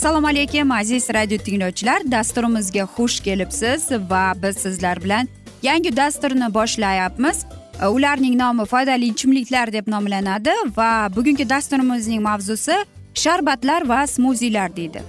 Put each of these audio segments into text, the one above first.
assalomu alaykum aziz radio tinglovchilar. Dasturimizga xush kelibsiz va biz sizlar bilan yangi dasturni boshlayapmiz. E, ularning nomi foydali ichimliklar deb nomlanadi va bugungi dasturimizning mavzusi sharbatlar va smuzilar deydi.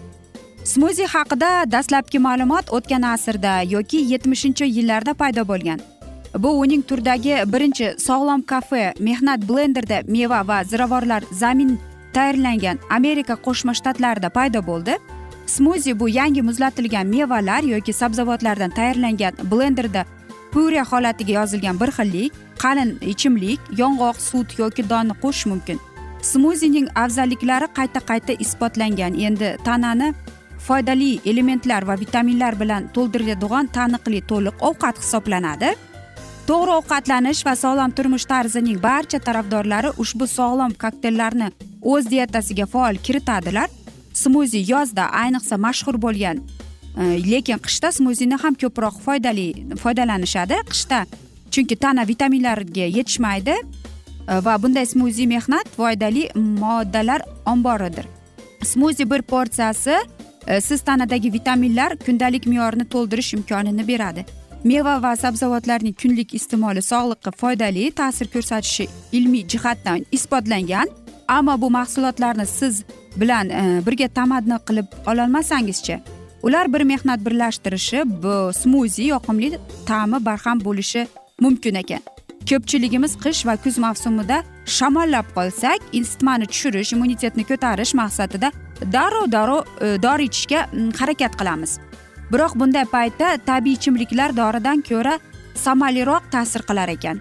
Smuzi haqida dastlabki ma'lumot o'tgan asrda yoki yetmishinchi yillarda paydo bo'lgan. Bu uning turdagi birinchi sog'lom kafe mehnat blenderda meva va ziravorlar zamin tayyorlangan amerika qo'shma shtatlarida paydo bo'ldi. Smuzi bu yangi muzlatilgan mevalar yoki sabzavotlardan tayyorlangan blenderda pure holatiga yozilgan bir xillik qalin ichimlik yong'oq sut yoki donni qo'shish mumkin. Smuzining afzalliklari qayta qayta isbotlangan. Endi tanani foydali elementlar va vitaminlar bilan to'ldiradigan taniqli to'liq ovqat hisoblanadi. To'g'ri ovqatlanish va sog'lom turmush tarzining barcha tarafdorlari ushbu sog'lom kokteyllarni o'z diyetasiga faol kiritadilar. Smuzi yozda ayniqsa mashhur bo'lgan e, lekin qishda smuzini ham ko'proq foydali foydalanishadi qishda. Chunki tana vitaminlarga yetishmaydi e, va bunday smuzi mehnat foydali moddalar omboridir. Smuzi bir porsiyasi e, siz tanadagi vitaminlar kundalik me'yorni to'ldirish imkonini beradi. Meva va sabzavotlarning kunlik iste'moli sog'liqqa foydali ta'sir ko'rsatishi ilmiy jihatdan isbotlangan. Ammo bu mahsulotlarni siz bilan e, birga tamadni qilib ololmasangizchi ular bir mehnat birlashtirishi bu smuzi yoqimli ta'mi barham bo'lishi mumkin ekan. Ko'pchiligimiz qish va kuz mavsumida shamollab qolsak isitmani tushirish immunitetni ko'tarish maqsadida darrov darrov e, dori ichishga harakat qilamiz. Biroq bunday paytda tabiiy ichimliklar doridan ko'ra samaraliroq ta'sir qilar ekan.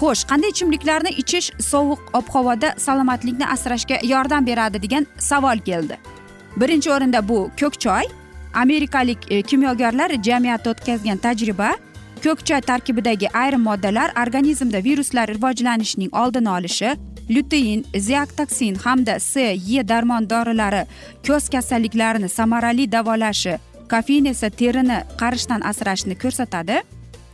Xo'sh qanday ichimliklarni ichish sovuq ob havoda salomatlikni asrashga yordam beradi degan savol keldi. Birinchi o'rinda bu ko'k choy. Amerikalik e, kimyogarlar jamiyati o'tkazgan tajriba ko'k choy tarkibidagi ayrim moddalar organizmda viruslar rivojlanishining oldini olishi lyutein ziaktoksin hamda c e darmon dorilari ko'z kasalliklarini samarali davolashi kofein esa terini qarishdan asrashni ko'rsatadi.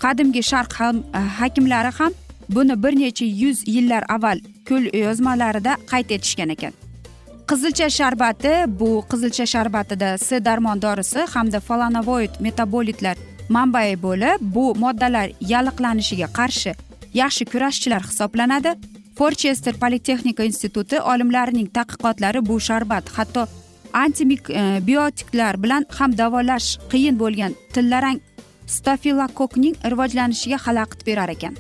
Qadimgi sharq e, hakimlari ham buni bir necha yuz yillar avval ko'l yozmalarida qayd etishgan ekan. Qizilcha sharbati bu qizilcha sharbatida s darmon dorisi hamda falanovoid metabolitlar manbai bo'lib bu moddalar yalliqlanishiga qarshi yaxshi kurashchilar hisoblanadi. Forchester politexnika instituti olimlarining tadqiqotlari bu sharbat hatto antibiotiklar e, bilan ham davolash qiyin bo'lgan tillarang stafilokokning rivojlanishiga xalaqit berar ekan.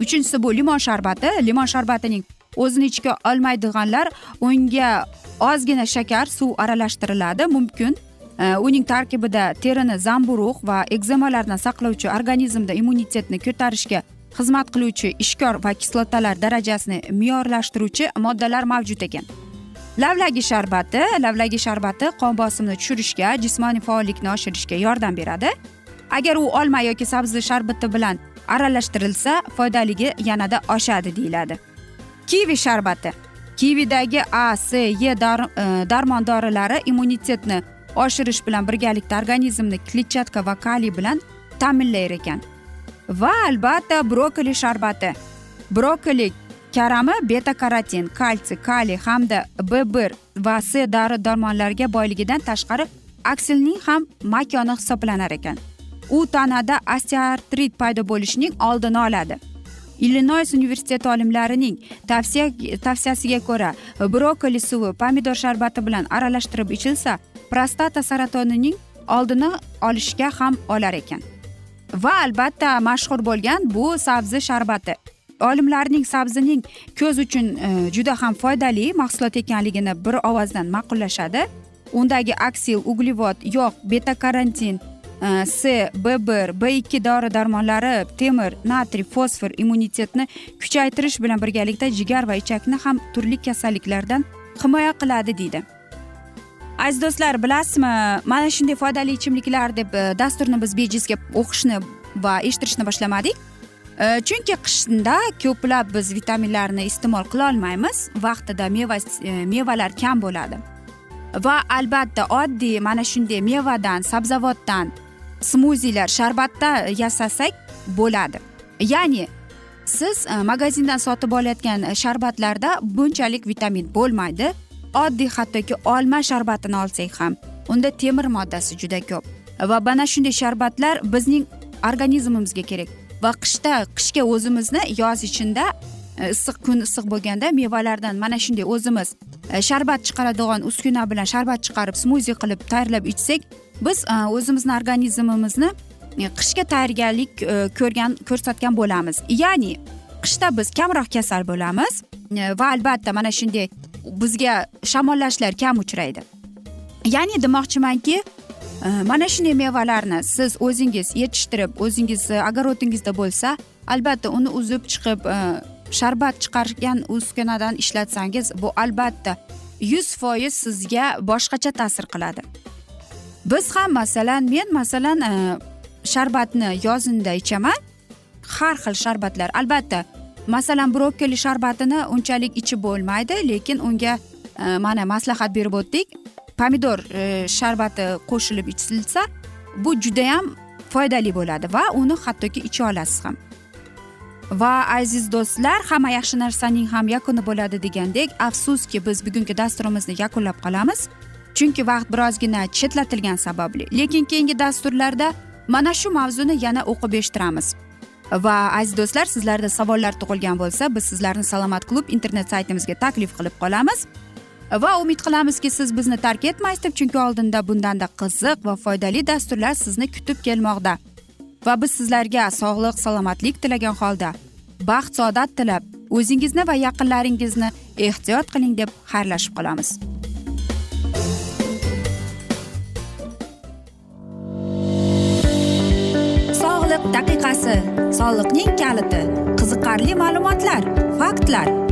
Uchinchisi bu limon sharbati. Limon sharbatining o'zini ichiga olmaydiganlar unga ozgina shakar suv aralashtiriladi. Mumkin e, uning tarkibida terini zamburug' va egzemalardan saqlovchi organizmda immunitetni ko'tarishga xizmat qiluvchi ishkor va kislotalar darajasini me'yorlashtiruvchi moddalar mavjud ekan. Lavlagi sharbati lavlagi sharbati qon bosimini tushirishga jismoniy faollikni oshirishga yordam beradi. Agar u olma yoki sabzi sharbati bilan aralashtirilsa foydaligi yanada oshadi deyiladi. Kivi sharbati. Kividagi a c e darmon dorilari immunitetni oshirish bilan birgalikda organizmni kletchatka va kaliy bilan ta'minlar ekan. Va albatta brokoli sharbati. Brokoli karami beta karotin kalsiy kaliy hamda b bir va c dori darmonlarga boyligidan tashqari aksilning ham makoni hisoblanar ekan. U tanada osteoartrit paydo bo'lishining oldini oladi. Illinoys universiteti olimlarining tavsiya tavsiyasiga ko'ra brokoli suvi pomidor sharbati bilan aralashtirib ichilsa prostata saratonining oldini olishga ham olar ekan. Va albatta mashhur bo'lgan bu sabzi sharbati olimlarning sabzining ko'z uchun e, juda ham foydali mahsulot ekanligini bir ovozdan ma'qullashadi. Undagi aksil uglevod yog' beta karantin e, s c b bir b ikki dori darmonlari temir natriy fosfor immunitetni kuchaytirish bilan birgalikda jigar va ichakni ham turli kasalliklardan himoya qiladi deydi. Aziz do'stlar bilasizmi mana shunday foydali ichimliklar deb e, dasturni biz bejizga o'qishni va eshittirishni boshlamadik. Chunki qishda ko'plab biz vitaminlarni iste'mol qilolmaymiz vaqtida meva mevalar kam bo'ladi va albatta oddiy mana shunday mevadan sabzavotdan smuzilar sharbatda yasasak bo'ladi ya'ni siz magazindan sotib olayotgan sharbatlarda bunchalik vitamin bo'lmaydi oddiy hattoki olma sharbatini olsak ham unda temir moddasi juda ko'p va mana shunday sharbatlar bizning organizmimizga kerak va qishda qishga o'zimizni yoz ichinda e, issiq kun issiq bo'lganda mevalardan mana shunday o'zimiz e, sharbat chiqaradigan uskuna bilan sharbat chiqarib smuzi qilib tayyorlab ichsak biz e, o'zimizni organizmimizni qishga tayyorgarlik ko'rgan ko'rsatgan bo'lamiz. Ya'ni qishda biz kamroq kasal bo'lamiz va albatta mana shunday bizga shamollashlar kam uchraydi. Ya'ni demoqchimanki Э, mana shunday mevalarni siz o'zingiz yetishtirib o'zingiz e, огородingizda bo'lsa albatta uni uzib chiqib e, sharbat chiqargan uskunadan ishlatsangiz bu albatta yuz foiz sizga boshqacha ta'sir qiladi. Biz ham masalan men masalan e, sharbatni yozinda ichaman. Har xil sharbatlar albatta masalan brokkoli sharbatini unchalik ichib bo'lmaydi lekin unga mana maslahat berib o'tdik. Pomidor e, sharbati qo'shilib ichilsa bu judayam foydali bo'ladi va uni hattoki icha olasiz ham. Va aziz do'stlar hamma yaxshi narsaning ham yakuni bo'ladi degandek afsuski biz bugungi dasturimizni yakunlab qolamiz. Chunki vaqt birozgina chetlatilgani sababli. Lekin keyingi dasturlarda mana shu mavzuni yana o'qib eshittiramiz. Va aziz do'stlar sizlarda savollar tug'ilgan bo'lsa biz sizlarni salomat klub internet saytimizga taklif qilib qolamiz. Va umid qilamizki siz bizni tark etmaysiz deb chunki oldinda bundanda qiziq va foydali dasturlar sizni kutib kelmoqda. Va biz sizlarga sog'lik salomatlik tilagan holda baxt saodat tilab o'zingizni va yaqinlaringizni ehtiyot qiling deb xayrlashib qolamiz. Sog'liq daqiqasi soliqning kaliti qiziqarli ma'lumotlar faktlar.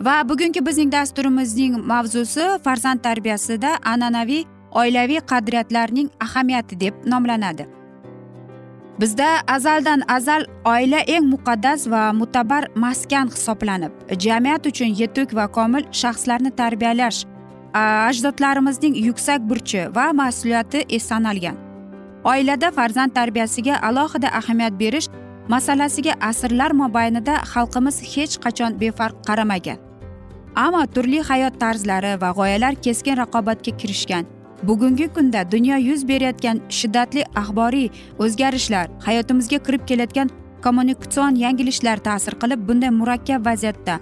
Va bugungi bizning dasturimizning mavzusi farzand tarbiyasida an'anaviy oilaviy qadriyatlarning ahamiyati deb nomlanadi. Bizda azaldan azal oila eng muqaddas va mutabar maskan hisoblanib jamiyat uchun yetuk va komil shaxslarni tarbiyalash ajdodlarimizning yuksak burchi va mas'uliyati sanalgan oilada farzand tarbiyasiga alohida ahamiyat berish masalasiga asrlar mobaynida xalqimiz hech qachon befarq qaramagan. Ammo turli hayot tarzlari va g'oyalar keskin raqobatga kirishgan. Bugungi kunda dunyo yuz berayotgan shiddatli axboriy o'zgarishlar hayotimizga kirib kelayotgan kommunikatsion yangiliklar ta'sir qilib bunday murakkab vaziyatda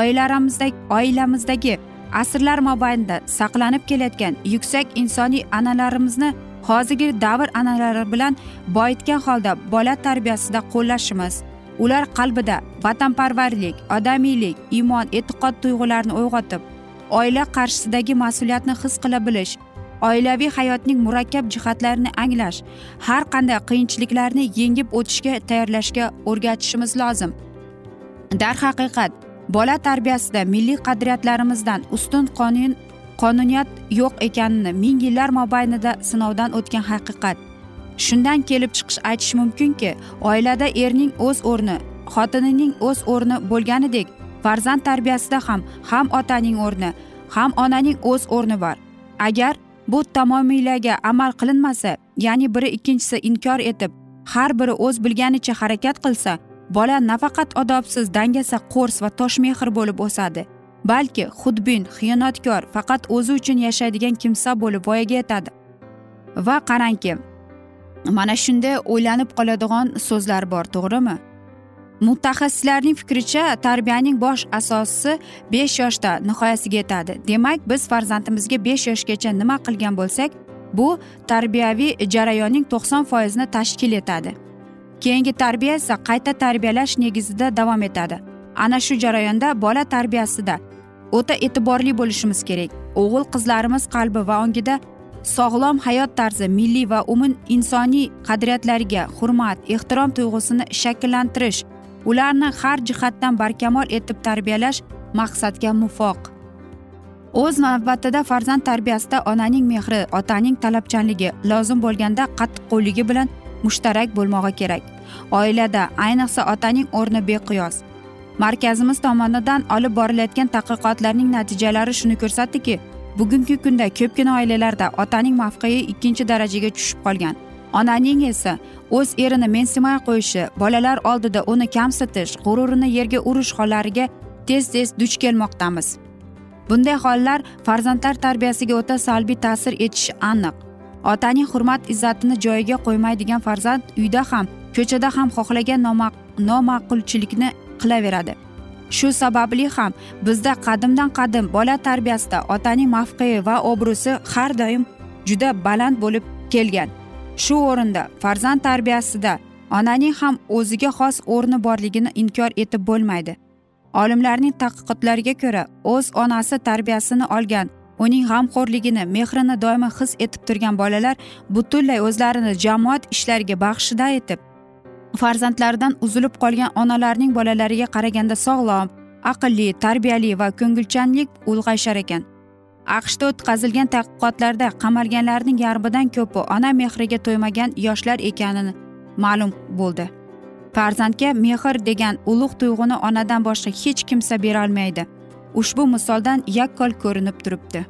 oilalarimizdagi oilamizdagi asrlar mobaynida saqlanib kelayotgan yuksak insoniy an'analarimizni hozirgi davr an'analari bilan boyitgan holda bola tarbiyasida qo'llashimiz ular qalbida vatanparvarlik odamiylik iymon e'tiqod tuyg'ularini uyg'otib oila qarshisidagi mas'uliyatni his qila bilish oilaviy hayotning murakkab jihatlarini anglash har qanday qiyinchiliklarni yengib o'tishga tayyorlashga o'rgatishimiz lozim. Darhaqiqat bola tarbiyasida milliy qadriyatlarimizdan ustun qonun qonuniyat yo'q ekanini ming yillar mobaynida sinovdan o'tgan haqiqat. Shundan kelib chiqish aytish mumkinki oilada erning o'z o'rni xotinining o'z o'rni bo'lganidek farzand tarbiyasida ham ham otaning o'rni ham onaning o'z o'rni bor. Agar bu tamomiylaga amal qilinmasa ya'ni biri ikkinchisi inkor etib har biri o'z bilganicha harakat qilsa bola nafaqat odobsiz dangasa qo'rs va toshmehr bo'lib o'sadi. Balki xudbin xiyonatkor faqat o'zi uchun yashaydigan kimsa bo'lib voyaga yetadi. Va qarangki mana shunday o'ylanib qoladigan so'zlar bor to'g'rimi? Mutaxassislarning fikricha tarbiyaning bosh asosi besh yoshda nihoyasiga yetadi. Demak biz farzandimizga besh yoshgacha nima qilgan bo'lsak bu tarbiyaviy jarayonning to'qson foizini tashkil etadi. Keyingi tarbiya esa qayta tarbiyalash negizida davom etadi. Ana shu jarayonda bola tarbiyasida o'ta e'tiborli bo'lishimiz kerak. O'g'il qizlarimiz qalbi va ongida sog'lom hayot tarzi milliy va umum insoniy qadriyatlarga hurmat ehtirom tuyg'usini shakllantirish ularni har jihatdan barkamol etib tarbiyalash maqsadga muvofiq. O'z navbatida farzand tarbiyasida onaning mehri otaning talabchanligi lozim bo'lganda qattiqqo'lligi bilan mushtarak bo'lmog'i kerak. Oilada ayniqsa otaning o'rni beqiyos. Markazimiz tomonidan olib borilayotgan tadqiqotlarning natijalari shuni ko'rsatdiki bugungi kunda ko'pgina oilalarda otaning mavqei ikkinchi darajaga tushib qolgan. Onaning esa o'z erini mensimay qo'yishi bolalar oldida uni kamsitish g'ururini yerga urish hollariga tez tez duch kelmoqdamiz. Bunday hollar farzandlar tarbiyasiga o'ta salbiy ta'sir etishi aniq. Otaning hurmat izzatini joyiga qo'ymaydigan farzand uyda ham ko'chada ham xohlagan noma'qulchilikni qilaveradi. Shu sababli ham bizda qadimdan qadim bola tarbiyasida otaning mavqei va obro'si har doim juda baland bo'lib kelgan. Shu o'rinda farzand tarbiyasida onaning ham o'ziga xos o'rni borligini inkor etib bo'lmaydi. Olimlarning tadqiqotlariga ko'ra o'z onasi tarbiyasini olgan uning g'amxo'rligini mehrini doimo his etib turgan bolalar butunlay o'zlarini jamoat ishlariga baxshida etib farzandlaridan uzilib qolgan onalarning bolalariga qaraganda sog'lom aqlli tarbiyali va ko'ngilchanlik ulg'ayishar ekan. Aqshda o'tkazilgan tadqiqotlarda qamalganlarning yarmidan ko'pi ona mehriga to'ymagan yoshlar ekanini ma'lum bo'ldi. Farzandga mehr degan ulug' tuyg'uni onadan boshqa hech kimsa berolmaydi ushbu misoldan yakkol ko'rinib turibdi.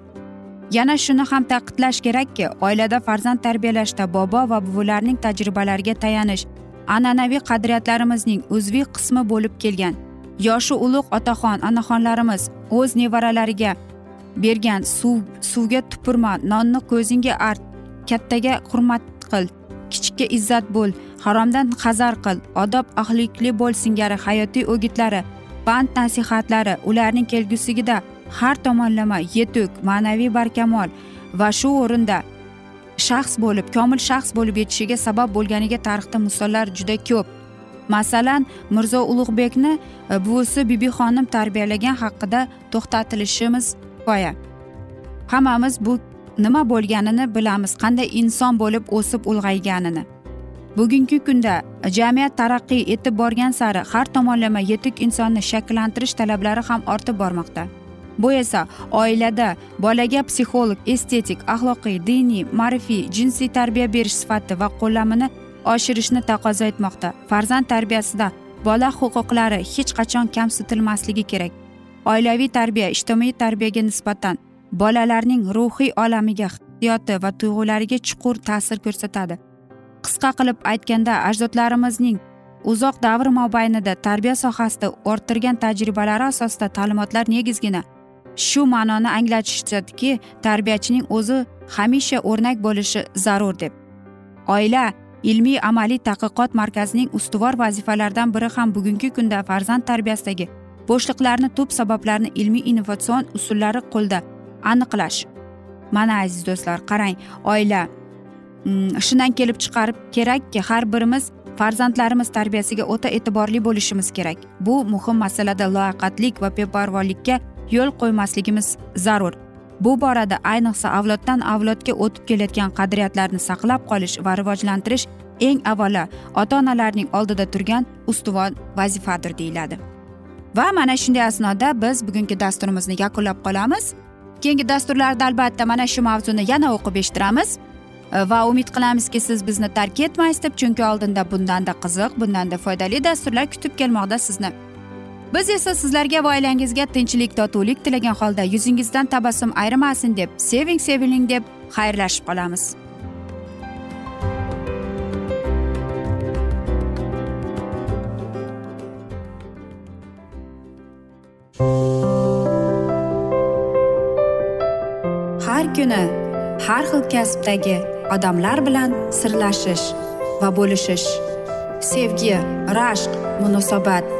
Yana shuni ham ta'kidlash kerakki oilada farzand tarbiyalashda bobo va buvilarning tajribalariga tayanish an'anaviy qadriyatlarimizning uzviy qismi bo'lib kelgan. Yoshi ulug' otaxon onaxonlarimiz o'z nevaralariga bergan suv suvga tupurma nonni ko'zingga art kattaga hurmat qil kichikka izzat bo'l haromdan hazar qil odob ahlikli bo'l singari hayotiy o'gitlari band nasihatlari ularning kelgusigida har tomonlama yetuk ma'naviy barkamol va shu o'rinda shaxs bo'lib komil shaxs bo'lib yetishiga sabab bo'lganiga tarixda misollar juda ko'p. Masalan mirzo ulug'bekni e, buvisi bibixonim tarbiyalagan haqida to'xtatilishimiz kifoya hammamiz bu nima bo'lganini bilamiz qanday inson bo'lib o'sib ulg'ayganini. Bugungi kunda jamiyat taraqqiy etib borgan sari har tomonlama yetuk insonni shakllantirish talablari ham ortib bormoqda. Bu esa oilada bolaga psixolog estetik axloqiy diniy ma'rifiy jinsiy tarbiya berish sifati va qo'llamini oshirishni taqozo etmoqda. Farzand tarbiyasida bola huquqlari hech qachon kamsitilmasligi kerak. Oilaviy tarbiya ijtimoiy tarbiyaga nisbatan bolalarning ruhiy olamiga hissiyoti va tuyg'ulariga chuqur ta'sir ko'rsatadi. Qisqa qilib aytganda ajdodlarimizning uzoq davr mobaynida tarbiya sohasida orttirgan tajribalari asosida ta'limotlar negizgina shu ma'noni anglatishadiki tarbiyachining o'zi hamisha o'rnak bo'lishi zarur deb. Oila ilmiy amaliy tadqiqot markazining ustuvor vazifalaridan biri ham bugungi kunda farzand tarbiyasidagi bo'shliqlarni tub sabablarni ilmiy innovatsion usullari qo'lda aniqlash. Mana aziz do'stlar qarang oila mm, shundan kelib chiqarib kerakki har birimiz farzandlarimiz tarbiyasiga o'ta e'tiborli bo'lishimiz kerak. Bu muhim masalada loyaqatlik va beparvolikka yo'l qo'ymasligimiz zarur. Bu borada ayniqsa avloddan avlodga o'tib kelayotgan qadriyatlarni saqlab qolish va rivojlantirish eng avvalo ota onalarning oldida turgan ustuvor vazifadir deyiladi. Va mana shunday asnoda biz bugungi dasturimizni yakunlab qolamiz. Keyingi dasturlarda albatta mana shu mavzuni yana o'qib eshittiramiz. Va umid qilamizki siz bizni tark etmaysiz deb chunki oldinda bundanda qiziq bundanda foydali dasturlar kutib kelmoqda. Sizni biz esa sizlarga va oilangizga tinchlik totuvlik tilagan holda yuzingizdan tabassum ayrimasin deb seving seviling deb xayrlashib qolamiz. Har kuni har xil kasbdagi odamlar bilan sirlashish va bo'lishish. Sevgi rashq munosabat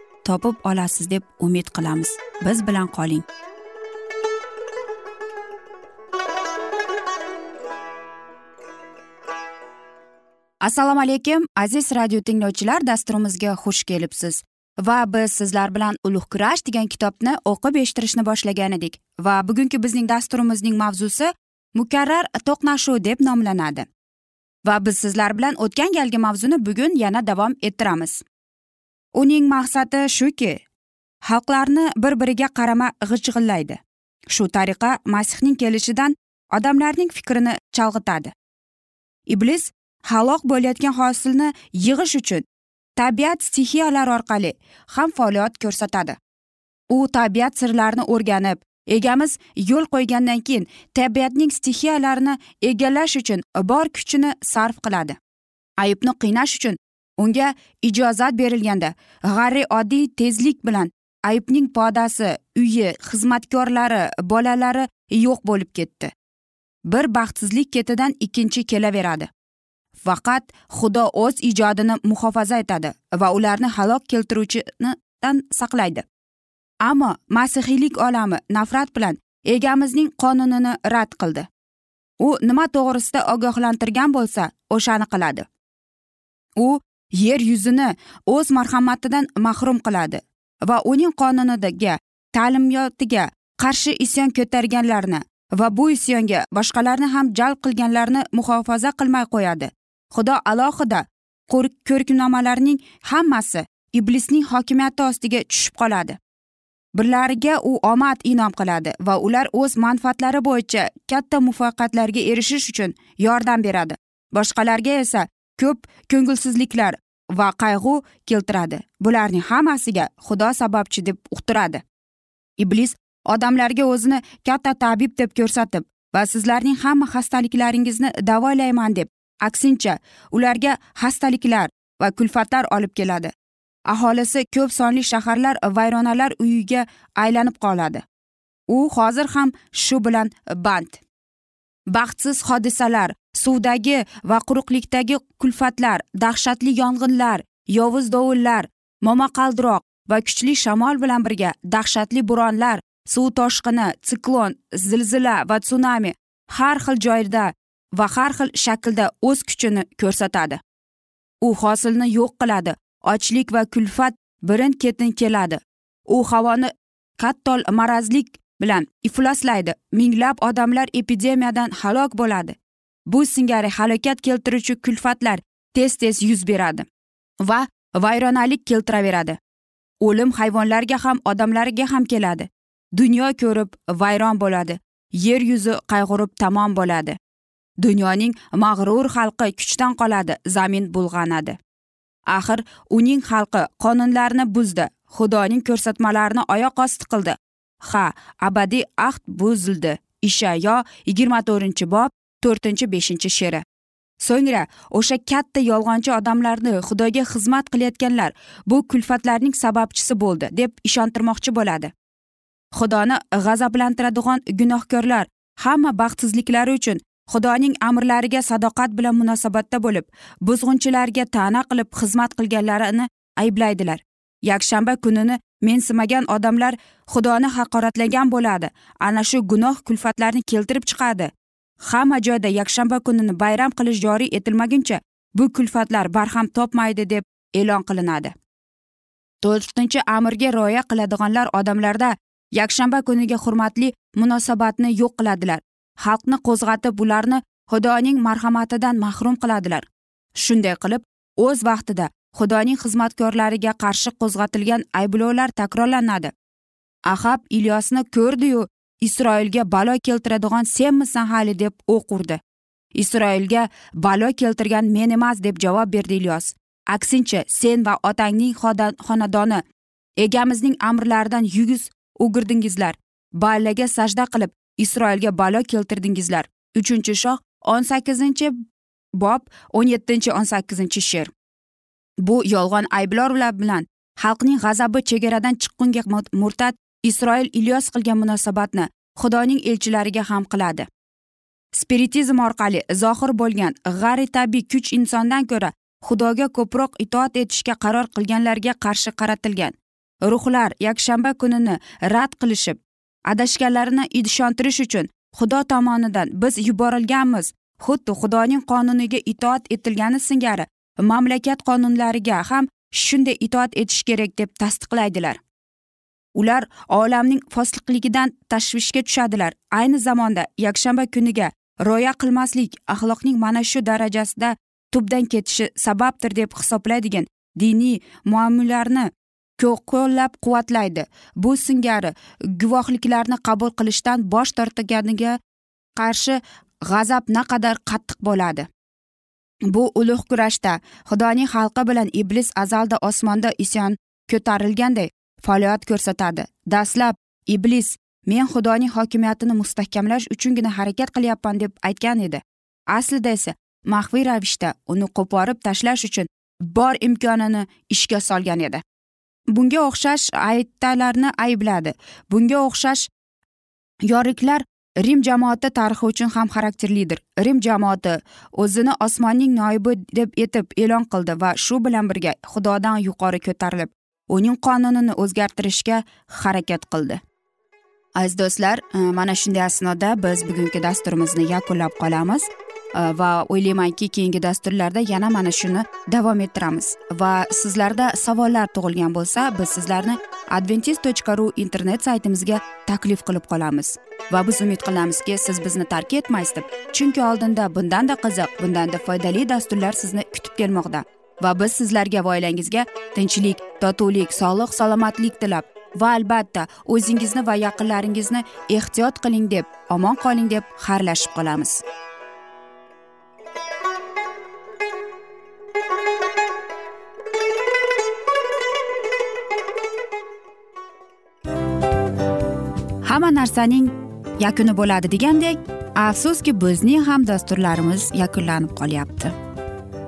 topib olasiz deb umid qilamiz. Biz bilan qoling. Assalomu alaykum aziz radio tinglovchilar dasturimizga xush kelibsiz. Va biz sizlar bilan ulug' kurash degan kitobni o'qib eshittirishni boshlagan edik. Va bugungi bizning dasturimizning mavzusi mukarrar to'qnashuv deb nomlanadi. Va biz sizlar bilan o'tgan galgi mavzuni bugun yana davom ettiramiz. Uning maqsadi shuki xalqlarni bir biriga qarama g'ijg'illaydi shu tariqa masihning kelishidan odamlarning fikrini chalg'itadi. Iblis halok bo'layotgan hosilni yig'ish uchun tabiat stixiyalar orqali ham faoliyat ko'rsatadi. U tabiat sirlarini o'rganib egamiz yo'l qo'ygandan keyin tabiatning stixiyalarini egallash uchun bor kuchini sarf qiladi. Ayibni qiynash uchun unga ijozat berilganda g'arri oddiy tezlik bilan ayibning podasi uyi xizmatkorlari bolalari yo'q bo'lib ketdi. Bir baxtsizlik ketidan ikkinchi kelaveradi. Faqat xudo o'z ijodini muhofaza etadi va ularni halok keltiruvchidan saqlaydi. Ammo masihiylik olami nafrat bilan egamizning qonunini rad qildi. U nima to'g'risida ogohlantirgan bo'lsa o'shani qiladi. U yer yuzini o'z marhamatidan mahrum qiladi va uning qonuniga ta'limotiga qarshi isyon ko'targanlarni va bu isyonga boshqalarni ham jalb qilganlarni muhofaza qilmay qo'yadi. Xudo alohida ko'riknomalarning hammasi iblisning hokimiyati ostiga tushib qoladi. Birlariga u omad inom qiladi va ular o'z manfaatlari bo'yicha katta muvaffaqiyatlarga erishish uchun yordam beradi. Boshqalarga esa ko'p ko'ngilsizliklar va qayg'u keltiradi. Bularning hammasiga xudo sababchi deb uqtiradi. Iblis odamlarga o'zini katta tabib deb ko'rsatib va sizlarning hamma xastaliklaringizni davolayman deb aksincha ularga xastaliklar va kulfatlar olib keladi. Aholisi ko'p sonli shaharlar vayronalar uyiga aylanib qoladi. U hozir ham shu bilan band. Baxtsiz hodisalar suvdagi va quruqlikdagi kulfatlar dahshatli yong'inlar yovuz dovullar momaqaldiroq va kuchli shamol bilan birga dahshatli bo'ronlar suv toshqini siklon zilzila va tsunami har xil joyda va har xil shaklda o'z kuchini ko'rsatadi. U hosilni yo'q qiladi ochlik va kulfat birin ketin keladi. U havoni qattol marazlik bilan ifloslaydi minglab odamlar epidemiyadan halok bo'ladi. Bu singari halokat keltiruvchi kulfatlar tez tez yuz beradi va vayronalik keltiraveradi. O'lim hayvonlarga ham odamlarga ham keladi. Dunyo ko'rib vayron bo'ladi. Yer yuzi qayg'urib tamom bo'ladi. Dunyoning mag'rur xalqi kuchdan qoladi zamin bulg'anadi. Axir uning xalqi qonunlarni buzdi xudoning ko'rsatmalarini oyoq osti qildi. Ha abadiy ahd buzildi. Ishayo yigirma to'rtinchi bob to'rtinchi beshinchi she'ri. So'ngra o'sha katta yolg'onchi odamlarni xudoga xizmat qilayotganlar bu kulfatlarning sababchisi bo'ldi deb ishontirmoqchi bo'ladi. Xudoni g'azablantiradigan gunohkorlar hamma baxtsizliklari uchun xudoning amrlariga sadoqat bilan munosabatda bo'lib buzg'unchilarga ta'na qilib xizmat qilganlarini ayblaydilar. Yakshanba kunini mensimagan odamlar xudoni haqoratlagan bo'ladi ana shu gunoh kulfatlarni keltirib chiqadi. Hamma joyda yakshanba kunini bayram qilish joriy etilmaguncha bu kulfatlar barham topmaydi deb e'lon qilinadi. To'rtinchi amirga rioya qiladiganlar odamlarda yakshanba kuniga hurmatli munosabatni yo'q qiladilar. Xalqni qo'zg'atib ularni xudoning marhamatidan mahrum qiladilar. Shunday qilib o'z vaqtida xudoning xizmatkorlariga qarshi qo'zg'atilgan ayblovlar takrorlanadi. Ahab ilyosni ko'rdiyu isroilga balo keltiradigan senmisan hali deb o'q urdi isroilga balo keltirgan men emas deb javob berdi ilyos. Aksincha sen va otangning xonadoni egamizning amrlaridan yugiz o'girdingizlar. Ballaga sajda qilib isroilga balo keltirdingizlar. Uchinchi shoh o'n sakkizinchi bob o'n yettinchi o'n sakkizinchi she'r. Bu yolg'on ayblovlar bilan xalqning g'azabi chegaradan chiqqunga murtad isroil ilyos qilgan munosabatni xudoning elchilariga ham qiladi. Spiritizm orqali zohir bo'lgan g'ari tabiiy kuch insondan ko'ra xudoga ko'proq itoat etishga qaror qilganlarga qarshi qaratilgan. Ruhlar yakshanba kunini rad qilishib adashganlarini ishontirish uchun xudo tomonidan biz yuborilganmiz. Xuddi xudoning qonuniga itoat etilgani singari mamlakat qonunlariga ham shunday itoat etish kerak deb tasdiqlaydilar. Ular olamning fosliqligidan tashvishga tushadilar. Ayni zamonda yakshanba kuniga rioya qilmaslik axloqning mana shu darajasida tubdan ketishi sababdir deb hisoblaydigan diniy muammolarni qo'llab quvvatlaydi. Bu singari guvohliklarni qabul qilishdan bosh tortganiga qarshi g'azab naqadar qattiq bo'ladi. Bu ulug' kurashda xudoning xalqi bilan iblis azalda osmonda isyon ko'tarilganday faoliyat ko'rsatadi. Dastlab iblis men xudoning hokimiyatini mustahkamlash uchungina harakat qilyapman deb aytgan edi. Aslida esa maxfiy ravishda uni qo'porib tashlash uchun bor imkonini ishga solgan edi. Bunga o'xshash aytalarni aybladi. Bunga o'xshash yoriklar rim jamoati tarixi uchun ham xarakterlidir. Rim jamoati o'zini osmonning noibi deb etib e'lon qildi va shu bilan birga xudodan yuqori ko'tarilib uning qonunini o'zgartirishga harakat qildi. Aziz do'stlar e, mana shunday asnoda biz bugungi dasturimizni yakunlab qolamiz e, va o'ylaymanki keyingi dasturlarda yana mana shuni davom ettiramiz. Va sizlarda savollar tug'ilgan bo'lsa biz sizlarni adventis tochka ru internet saytimizga taklif qilib qolamiz. Va biz umid qilamizki siz bizni tark etmaysiz deb. Chunki oldinda bundanda qiziq bundanda foydali dasturlar sizni kutib kelmoqda. Va biz sizlarga va oilangizga tinchlik totuvlik sog'lik salomatlik tilab va albatta o'zingizni va yaqinlaringizni ehtiyot qiling deb omon qoling deb xayrlashib qolamiz. Hamma narsaning yakuni bo'ladi degandek afsuski bizning ham dasturlarimiz yakunlanib qolyapti.